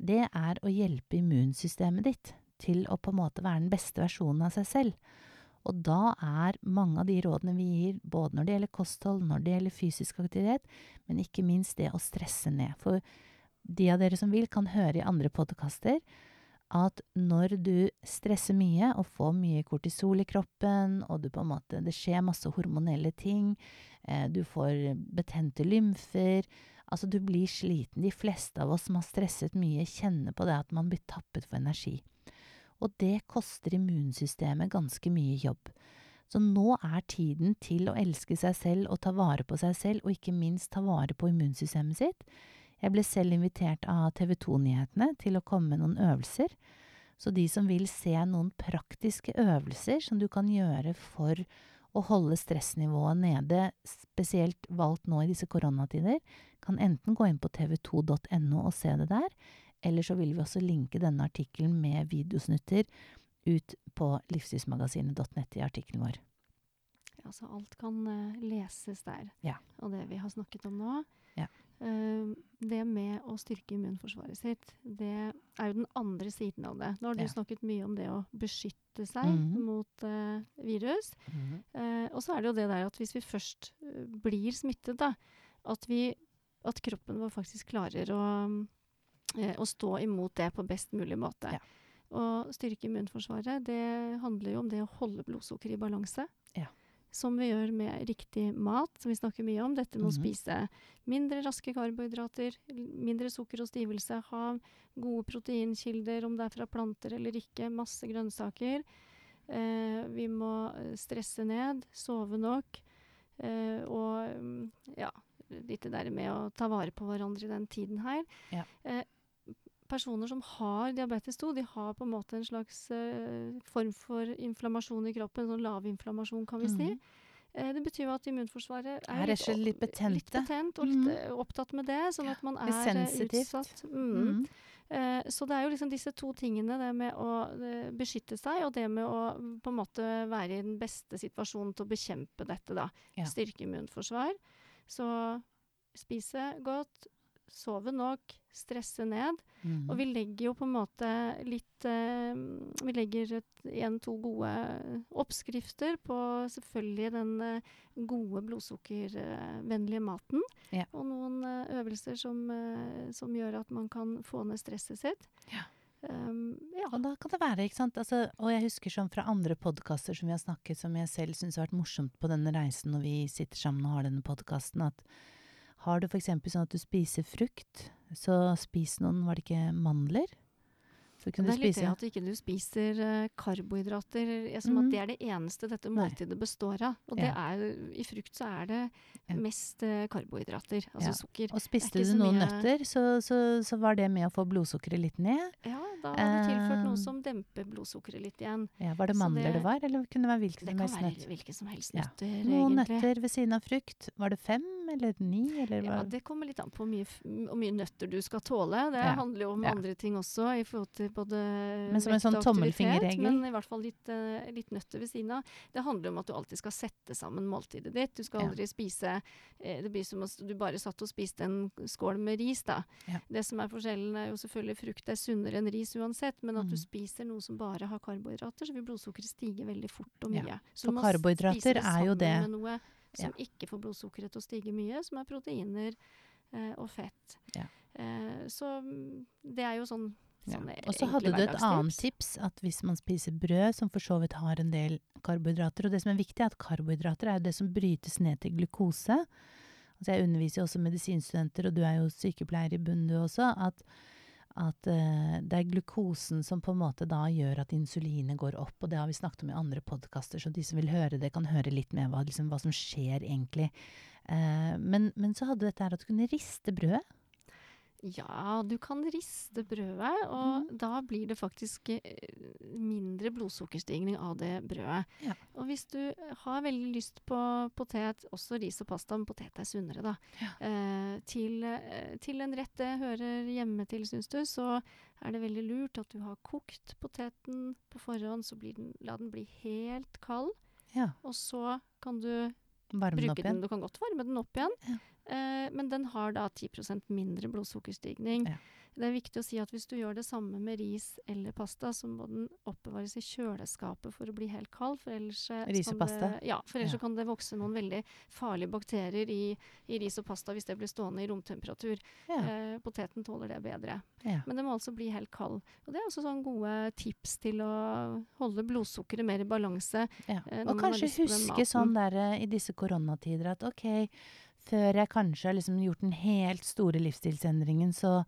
det er å hjelpe immunsystemet ditt til å på en måte være den beste versjonen av seg selv. Og da er mange av de rådene vi gir, både når det gjelder kosthold, når det gjelder fysisk aktivitet, men ikke minst det å stresse ned. For de av dere som vil, kan høre i andre podkaster at når du stresser mye og får mye kortisol i kroppen, og måte, det skjer masse hormonelle ting, eh, du får betente lymfer Altså, du blir sliten. De fleste av oss som har stresset mye, kjenner på det at man blir tappet for energi. Og det koster immunsystemet ganske mye jobb. Så nå er tiden til å elske seg selv og ta vare på seg selv, og ikke minst ta vare på immunsystemet sitt. Jeg ble selv invitert av TV 2-nyhetene til å komme med noen øvelser. Så de som vil se noen praktiske øvelser som du kan gjøre for å holde stressnivået nede, spesielt valgt nå i disse koronatider, kan enten gå inn på tv2.no og se det der, eller så vil vi også linke denne artikkelen med videosnutter ut på livsstilsmagasinet.nett i artikkelen vår. Ja, så alt kan eh, leses der. Ja. Og det vi har snakket om nå. Eh, det med å styrke immunforsvaret sitt, det er jo den andre siden av det. Nå har du Ja. snakket mye om det å beskytte seg Mhm. mot uh, virus. Eh, og så er det jo det der at hvis vi først blir smittet, da, at, vi, at kroppen vår faktisk klarer å, uh, å stå imot det på best mulig måte. Ja. Og styrke immunforsvaret, det handler jo om det å holde blodsukkeret i balanse. Som vi gjør med riktig mat, som vi snakker mye om. Dette med å Mhm. spise mindre raske karbohydrater, mindre sukker og stivelse, ha gode proteinkilder, om det er fra planter eller ikke, masse grønnsaker. Eh, vi må eh, stresse ned, sove nok. Eh, og mm, ja, litt det der med å ta vare på hverandre i den tiden her. Ja. Eh, personer som har diabetes 2, de har på en måte en slags uh, form for inflammasjon i kroppen. Sånn lavinflammasjon, kan vi si. Mhm. uh, det betyr jo at immunforsvaret Er er litt, litt Litt betent og litt mm opptatt med det, sånn at man er sensitivt. utsatt. Mm. Mhm. Eh, så det er jo liksom disse to tingene, det med å beskytte seg, og det med å mm, på en måte være i den beste situasjonen til å bekjempe dette, da. Ja. Styrke immunforsvar. Så spise godt, sove nok, stresse ned. Mm. Og vi legger jo på en måte litt eh, Vi legger et- igjen to gode oppskrifter på selvfølgelig den eh, gode blodsukkervennlige maten. Ja. Og noen eh, øvelser som, eh, som gjør at man kan få ned stresset sitt. Ja. Um, ja. Og da kan det være, ikke sant altså, Og jeg husker sånn fra andre podkaster som vi har snakket, som jeg selv syns har vært morsomt på denne reisen når vi sitter sammen og har denne podkasten, at har du f.eks. sånn at du spiser frukt, så spis noen, var det ikke mandler? Så Det er du litt spise det at du ikke spiser eh, karbohydrater, eh, som mm. at det er det eneste dette Nei. måltidet består av. Og det Ja. er, i frukt så er det Ja. mest eh, karbohydrater, altså Ja. sukker. Og spiste du noen mye- nøtter, så, så, så var det med å få blodsukkeret litt ned. Ja, da har du tilført noe som demper blodsukkeret litt igjen. Var det mandler det, det- var, eller kunne det være hvilken Det kan være hvilke som helst nøtter, Noen egentlig. nøtter ved siden av frukt. Var det fem eller ni, eller Ja, det kommer litt an på hvor mye, hvor mye nøtter du skal tåle. Det Ja, handler jo om ja. andre ting også, i forhold til både Men som en sånn tommelfingerregel? Men i hvert fall litt, uh, litt nøtter ved siden av. Det handler om at du alltid skal sette sammen måltidet ditt. Du skal aldri spise eh, Det blir som om du bare satt og spiste en skål med ris, da. Det som er forskjellen, er jo selvfølgelig frukt er sunnere enn ris uansett, men at du Mhm. spiser noe som bare har karbohydrater, så vil blodsukkeret stige veldig fort og mye. Så for du karbohydrater er jo det- Med ja. som ikke får blodsukkeret til å stige mye, som er proteiner eh, og fett. Ja. Eh, så mm, det er jo sånn Ja. Og så hadde du et annet tips, at hvis man spiser brød, som for så vidt har en del karbohydrater Og det som er viktig, er at karbohydrater er jo det som brytes ned til glukose. Altså jeg underviser jo også medisinstudenter, og du er jo sykepleier i bunnen, du også. At, at uh, det er glukosen som på en måte da gjør at insulinet går opp. Og det har vi snakket om i andre podkaster, så de som vil høre det, kan høre litt med hva, liksom, hva som skjer egentlig. Uh, men, men så hadde dette her at du kunne riste brødet. Ja, du kan riste brødet, og mm. da blir det faktisk eh, mindre blodsukkerstigning av det brødet. Ja. Og hvis du har veldig lyst på potet, også ris og pasta, men potet er sunnere, da, Ja. eh, til, eh, til en rett det hører hjemme til, syns du, så er det veldig lurt at du har kokt poteten på forhånd, så blir den, la den bli helt kald, Ja, og så kan du Varme den opp bruke den. igjen. Du kan godt varme den opp igjen, Ja. Eh, men den har da 10% mindre blodsukkerstigning. Ja. Det er viktig å si at hvis du gjør det samme med ris eller pasta, så må den oppbevares i kjøleskapet for å bli helt kald. For ellers, eh, Ris og kan? Det, ja, for ellers Ja. kan det vokse noen veldig farlige bakterier i, i ris og pasta hvis det blir stående i romtemperatur. Eh, poteten tåler det bedre. Men det må altså bli helt kald. Og det er også sånn gode tips til å holde blodsukkeret mer i balanse. Ja. eh, Og kanskje den huske sånn der eh, i disse koronatider at ok, før jeg kanskje har liksom gjort den helt store livsstilsendringen, så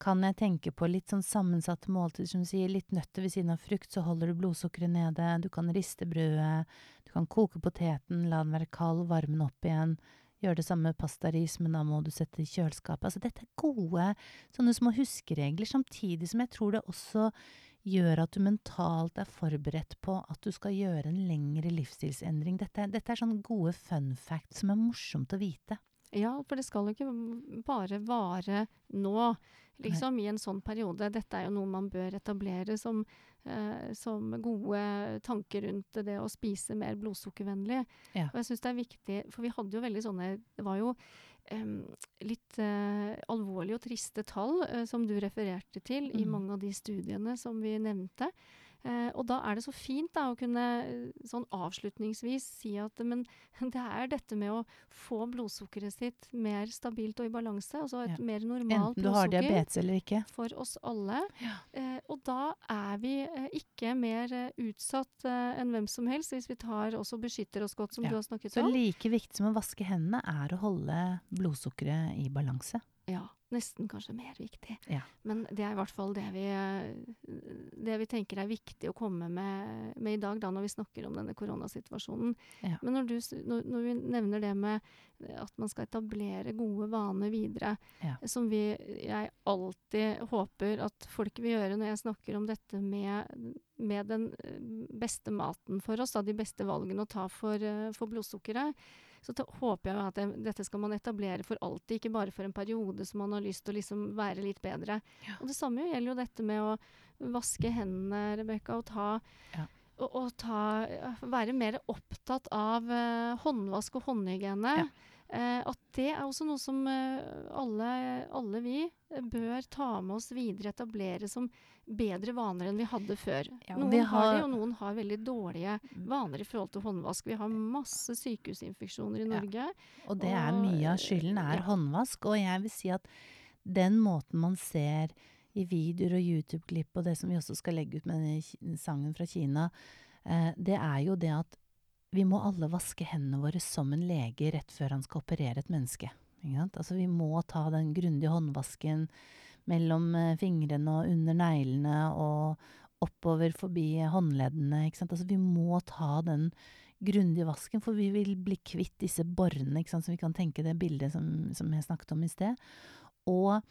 kan jeg tenke på litt sånn sammensatte måltider, som sier, litt nøtter ved siden av frukt, så holder du blodsukkeret nede, du kan riste brødet, du kan koke poteten, la den være kald, varme den opp igjen. Gjør det samme med pastaris, men da må du sette i kjøleskapet. Altså dette er gode sånne små huskeregler, samtidig som jeg tror det også gjør at du mentalt er forberedt på at du skal gjøre en lengre livsstilsendring. Dette, dette er sånne gode fun facts som er morsomt å vite. Ja, for det skal jo ikke bare vare nå, liksom, i en sånn periode. Dette er jo noe man bør etablere som, eh, som gode tanker rundt det å spise mer blodsukkervennlig. Ja. Og jeg syns det er viktig, for vi hadde jo veldig sånne Det var jo litt eh, alvorlige og triste tall eh, som du refererte til i Mm. mange av de studiene som vi nevnte. Eh, og da er det så fint da, å kunne eh, sånn avslutningsvis si at men, det er dette med å få blodsukkeret sitt mer stabilt og i balanse, altså et Ja. mer normalt Enten du har blodsukker diabetes eller ikke. for oss alle. Ja. Eh, og da er vi eh, ikke mer eh, utsatt eh, enn hvem som helst, hvis vi tar også beskytter oss godt, som Ja. du har snakket Så om. like viktig som å vaske hendene er å holde blodsukkeret i balanse. Ja, nesten kanskje mer viktig. Ja. Men det er i hvert fall det vi det vi tenker er viktig å komme med, med i dag, da, når vi snakker om denne koronasituasjonen. Ja. Men når, du, når, når vi nevner det med at man skal etablere gode vaner videre, Ja. som vi, jeg alltid håper at folk vil gjøre når jeg snakker om dette med, med den eh, beste maten for oss, da, de beste valgene å ta for, eh, for blodsukkeret, så ta, håper jeg at det, dette skal man etablere for alltid, ikke bare for en periode som man har lyst til å liksom være litt bedre. Og det samme gjelder jo dette med å vaske hendene, Rebekka, og ta Ja. og, og ta, være mer opptatt av uh, håndvask og håndhygiene. Ja. Eh, at det er også noe som eh, alle, alle vi eh, bør ta med oss videre, etablere som bedre vaner enn vi hadde før. Ja, noen har, har- det, og noen har veldig dårlige vaner i forhold til håndvask. Vi har masse sykehusinfeksjoner i Ja. Norge. Og det er Og, mye av skylden er ja. håndvask. Og jeg vil si at den måten man ser i videoer og YouTube-klipp, og det som vi også skal legge ut med denne sangen fra Kina, eh, det er jo det at vi må alle vaske hendene våre som en lege rett før han skal operere et menneske. Altså vi må ta den grundige håndvasken mellom eh, fingrene og under neglene og oppover forbi håndleddene. Altså vi må ta den grundige vasken, for vi vil bli kvitt disse borrene, så vi kan tenke det bildet som, som jeg snakket om i sted. Og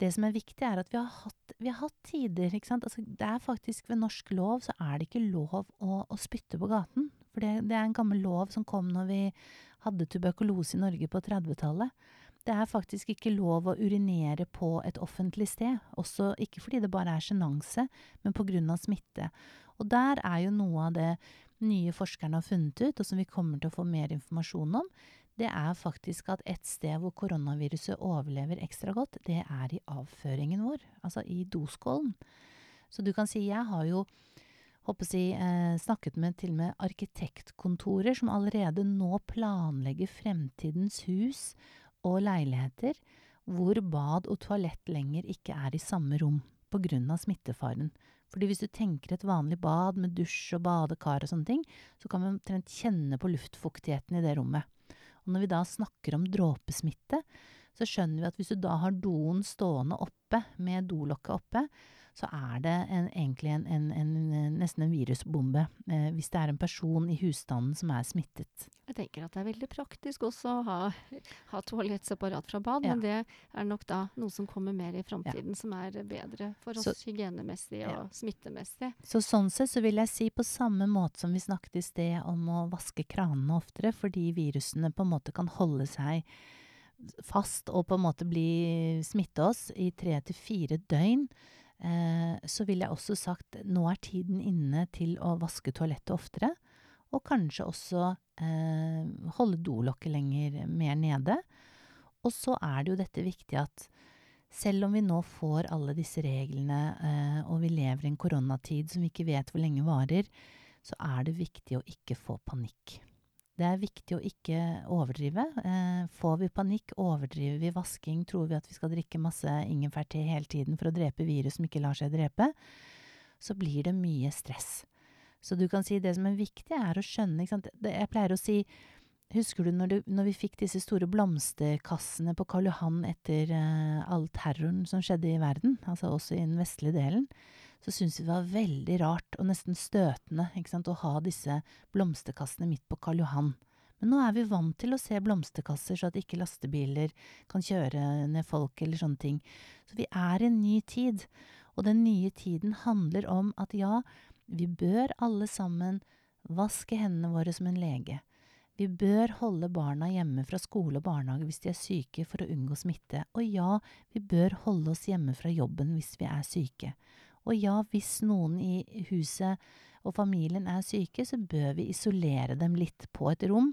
det som er viktig, er at vi har hatt, vi har hatt tider. Altså, det er faktisk ved norsk lov så er det ikke lov å, å spytte på gaten. For det, det er en gammel lov som kom når vi hadde tuberkulose i Norge på 30-tallet. Det er faktisk ikke lov å urinere på et offentlig sted, også ikke fordi det bare er sjenanse, men av smitte. Og der er jo noe av det nye forskerne har funnet ut, og som vi kommer til å få mer informasjon om, det er faktisk at et sted hvor koronaviruset overlever ekstra godt, det er i avføringen vår, altså i doskålen. Så du kan si, jeg har jo håper si, eh, snakket med til og med arkitektkontorer som allerede nå planlegger fremtidens hus og leiligheter hvor bad og toalett lenger ikke er i samme rom av smittefaren. Fordi hvis du tenker et vanlig bad med dusj og badekar og sånne ting, så kan vi omtrent kjenne på luftfuktigheten i det rommet. Og når vi da snakker om dråpesmitte, så skjønner vi at hvis du da har doen stående oppe med dolokket oppe, så er det en, egentlig en, en, en, nesten en virusbombe eh, hvis det er en person i husstanden som er smittet. Jeg tenker at det er veldig praktisk også å ha, ha toalett separat fra bad, Ja. men det er nok da noe som kommer mer i framtiden, som er bedre for oss Så- hygienemessig og Ja. smittemessig. Så sånn sett så vil jeg si på samme måte som vi snakket i sted om å vaske kranene oftere, fordi virusene på en måte kan holde seg fast og på en måte bli smitte oss i tre til fire døgn, så vil jeg også sagt nå er tiden inne til å vaske toalettet oftere, og kanskje også eh, holde dolokket lenger mer nede. Og så er det jo dette viktig at selv om vi nå får alle disse reglene, eh, og vi lever i en koronatid som vi ikke vet hvor lenge varer, så er det viktig å ikke få panikk. Det er viktig å ikke overdrive. Eh, får vi panikk, overdriver vi vasking, tror vi at vi skal drikke masse ingefærte hele tiden for å drepe virus som ikke lar seg drepe, så blir det mye stress. Så du kan si det som er viktig, er å skjønne Jeg pleier å si Husker du når, du når vi fikk disse store blomsterkassene på Karl Johan etter eh, all terroren som skjedde i verden, altså også i den vestlige delen, så syntes vi det var veldig rart og nesten støtende sant, å ha disse blomsterkassene midt på Karl Johan. Men nå er vi vant til å se blomsterkasser så at ikke lastebiler kan kjøre ned folk eller sånne ting. Så vi er i en ny tid, og den nye tiden handler om at ja, vi bør alle sammen vaske hendene våre som en lege. Vi bør holde barna hjemme fra skole og barnehage hvis de er syke for å unngå smitte. Og ja, vi bør holde oss hjemme fra jobben hvis vi er syke. Og ja, hvis noen i huset og familien er syke, så bør vi isolere dem litt på et rom.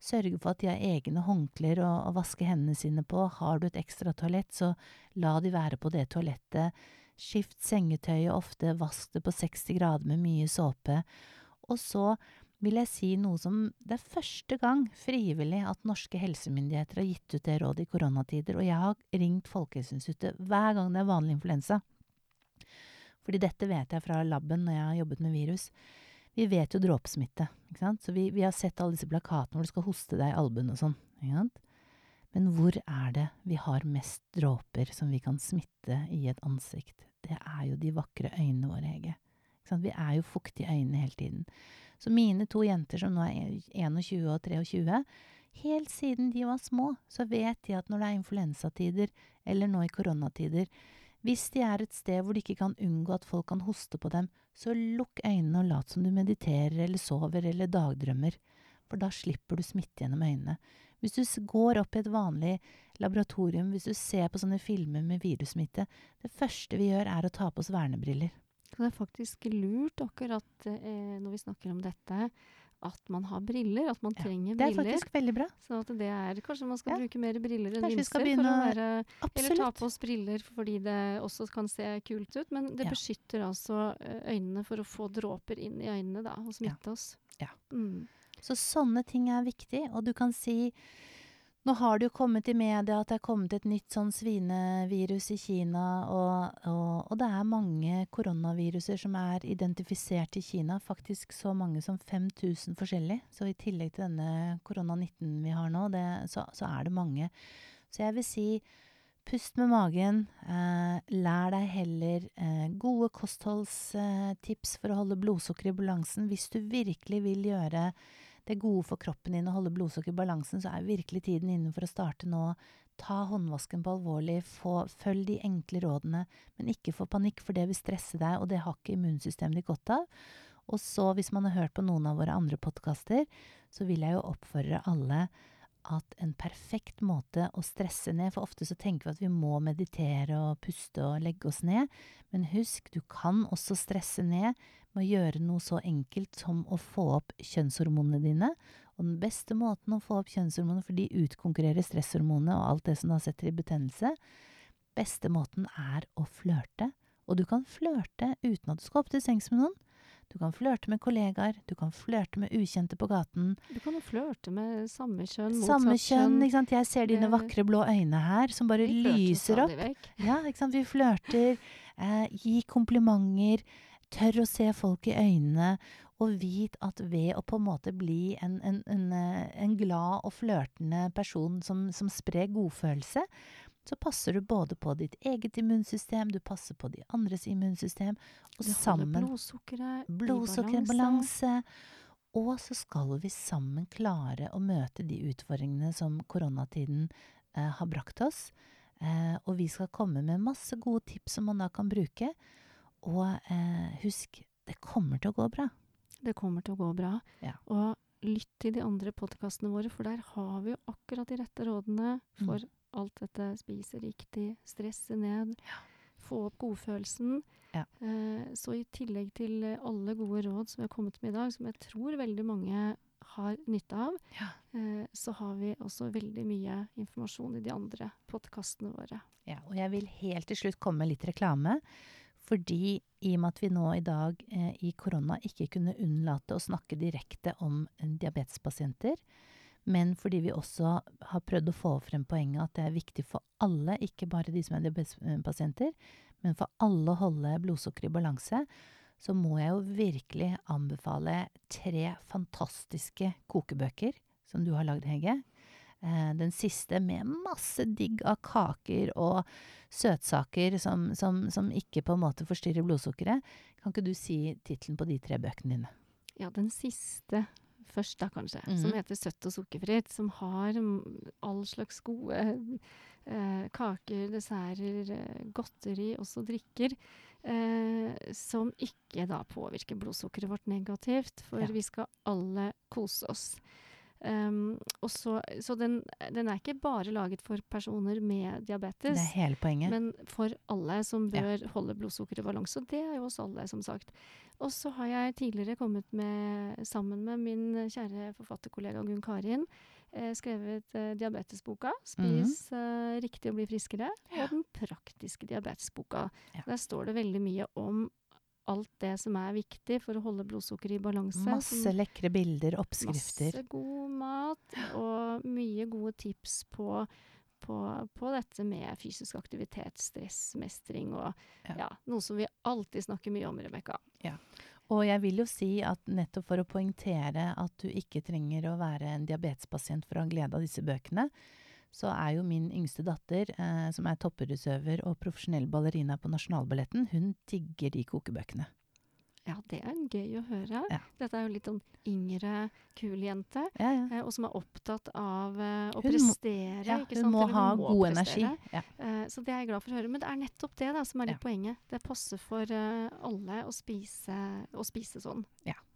Sørge for at de har egne håndklær å, å vaske hendene sine på. Har du et ekstra toalett, så la de være på det toalettet. Skift sengetøyet ofte, vask det på 60 grader med mye såpe. Og så vil jeg si noe som det er første gang frivillig at norske helsemyndigheter har gitt ut det rådet i koronatider, og jeg har ringt Folkehelseinstituttet hver gang det er vanlig influensa. Fordi dette vet jeg fra laben når jeg har jobbet med virus. Vi vet jo dråpesmitte, så vi, vi har sett alle disse plakatene hvor du skal hoste deg i albuen og sånn. Men hvor er det vi har mest dråper som vi kan smitte i et ansikt? det er jo de vakre øynene våre, Hege. Vi er jo fuktige i øynene hele tiden. Så mine to jenter som nå er 21 og 23, helt siden de var små, så vet de at når det er influensatider, eller nå i koronatider, hvis de er et sted hvor de ikke kan unngå at folk kan hoste på dem, så lukk øynene og lat som du mediterer eller sover eller dagdrømmer, for da slipper du smitte gjennom øynene. Hvis du går opp i et vanlig laboratorium, hvis du ser på sånne filmer med virussmitte, det første vi gjør er å ta på oss vernebriller. Det er faktisk lurt akkurat eh, når vi snakker om dette, at man har briller. At man Ja, trenger Det er briller. faktisk veldig bra. Så at det er, kanskje man skal Ja. bruke mer briller enn linser. Være, eller ta på oss briller fordi det også kan se kult ut. Men det Ja. beskytter altså eh, øynene for å få dråper inn i øynene da, og smitte oss. Ja. Mm. Så sånne ting er viktig, og du kan si Nå har det jo kommet i media at det er kommet et nytt sånn svinevirus i Kina, og, og, og det er mange koronaviruser som er identifisert i Kina. Faktisk så mange som 5000 forskjellige. Så i tillegg til denne korona-19 vi har nå, det, så, så er det mange. Så jeg vil si pust med magen. Eh, lær deg heller eh, gode kostholdstips for å holde blodsukkeret i balansen. Hvis du virkelig vil gjøre det gode for kroppen din å holde blodsukkeret i balansen, så er virkelig tiden inne for å starte nå. Ta håndvasken på alvorlig, få, følg de enkle rådene, men ikke få panikk, for det vil stresse deg, og det har ikke immunsystemet ditt godt av. Og så, hvis man har hørt på noen av våre andre podkaster, så vil jeg jo oppfordre alle at en perfekt måte å stresse ned For ofte så tenker vi at vi må meditere og puste og legge oss ned. Men husk, du kan også stresse ned med å gjøre noe så enkelt som å få opp kjønnshormonene dine. Og den beste måten å få opp kjønnshormonene, for de utkonkurrerer stresshormonene og alt det som da setter i betennelse, beste måten er å flørte. Og du kan flørte uten at du skal opp til sengs med noen. Du kan flørte med kollegaer, du kan flørte med ukjente på gaten. Du kan jo flørte med samme kjønn, motsatt Samme kjønn, ikke sant. Jeg ser dine vakre blå øyne her, som bare lyser opp. Ja, ikke sant. Vi flørter, eh, gi komplimenter, tør å se folk i øynene, og vit at ved å på en måte bli en, en, en, eh, en glad og flørtende person som, som sprer godfølelse, så passer du både på ditt eget immunsystem, du passer på de andres immunsystem, og Du sammen blodsukkeret i balanse. Og så skal vi sammen klare å møte de utfordringene som koronatiden eh, har brakt oss. Eh, og vi skal komme med masse gode tips som man da kan bruke. Og eh, husk, det kommer til å gå bra. Det kommer til å gå bra. Ja. Og lytt til de andre podkastene våre, for der har vi jo akkurat de rette rådene for Mm. Alt dette. Spise riktig, stresse ned, få opp godfølelsen. Ja. Eh, så i tillegg til alle gode råd som vi har kommet med i dag, som jeg tror veldig mange har nytte av, Ja. eh, så har vi også veldig mye informasjon i de andre podkastene våre. Ja, og jeg vil helt til slutt komme med litt reklame. Fordi i og med at vi nå i dag eh, i korona ikke kunne unnlate å snakke direkte om eh, diabetespasienter, men fordi vi også har prøvd å få frem poenget at det er viktig for alle, ikke bare de som er diabetespasienter, men for alle å holde blodsukkeret i balanse, så må jeg jo virkelig anbefale tre fantastiske kokebøker som du har lagd, Hege. Eh, den siste med masse digg av kaker og søtsaker som, som, som ikke på en måte forstyrrer blodsukkeret. Kan ikke du si tittelen på de tre bøkene dine? Ja, den siste først, da kanskje, Mhm. som heter Søtt og sukkerfritt. Som har mm, all slags gode eh, kaker, desserter, eh, godteri, også drikker. Eh, som ikke da påvirker blodsukkeret vårt negativt, for Ja. vi skal alle kose oss. Um, så, så den, den er ikke bare laget for personer med diabetes. Det er hele poenget. Men for alle som Ja. bør holde blodsukkeret i balanse. Og det er jo oss alle, som sagt. Og så har jeg tidligere kommet med, sammen med min kjære forfatterkollega Gunn Karin, eh, skrevet eh, diabetesboka 'Spis eh, riktig og bli friskere'. Ja. og den praktiske diabetesboka. Ja. Der står det veldig mye om alt det som er viktig for å holde blodsukkeret i balanse. Masse lekre bilder, oppskrifter. Masse god mat og mye gode tips på, på, på dette med fysisk aktivitet, stressmestring og Ja. ja. noe som vi alltid snakker mye om, Rebekka. Og jeg vil jo si at nettopp for å poengtere at du ikke trenger å være en diabetespasient for å ha glede av disse bøkene, så er jo min yngste datter, eh, som er toppidrettsøver og profesjonell ballerina på Nasjonalballetten, hun digger de kokebøkene. Ja, det er gøy å høre. Ja. Dette er jo litt sånn yngre, kul jente, Ja, ja. eh, og som er opptatt av eh, å Hun må- prestere. ja ikke hun sant? må hun ha må god energi. prestere. Ja. Eh, så det er jeg glad for å høre. Men det er nettopp det da, som er litt poenget. Det passer for eh, alle å spise, å spise sånn.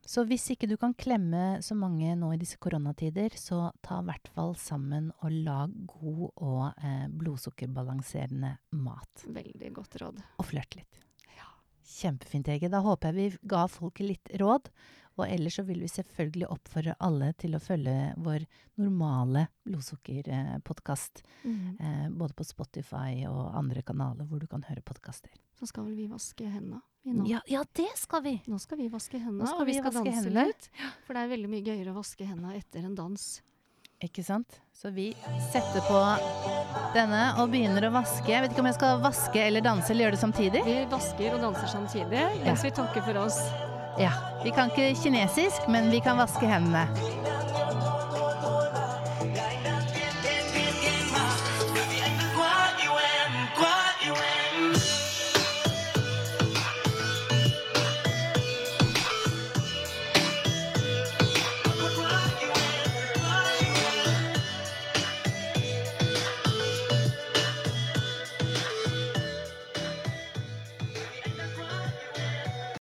Så hvis ikke du kan klemme så mange nå i disse koronatider, så ta i hvert fall sammen og lag god og eh, blodsukkerbalanserende mat. Veldig godt råd. Og flørt litt. Ja. Kjempefint, Ege. Da håper jeg vi ga folk litt råd. Og ellers så vil vi selvfølgelig oppfordre alle til å følge vår normale blodsukkerpodkast. Mm. Eh, både på Spotify og andre kanaler hvor du kan høre podkaster. Så skal vel vi vaske hendene. Ja, ja, det skal vi! Nå skal vi vaske hendene, skal og vi vi skal danse hendene. litt. For det er veldig mye gøyere å vaske hendene etter en dans. Ikke sant? Så vi setter på denne og begynner å vaske. Jeg vet ikke om jeg skal vaske eller danse eller gjøre det samtidig. Vi vasker og danser samtidig mens vi takker for oss. Ja, Vi kan ikke kinesisk, men vi kan vaske hendene.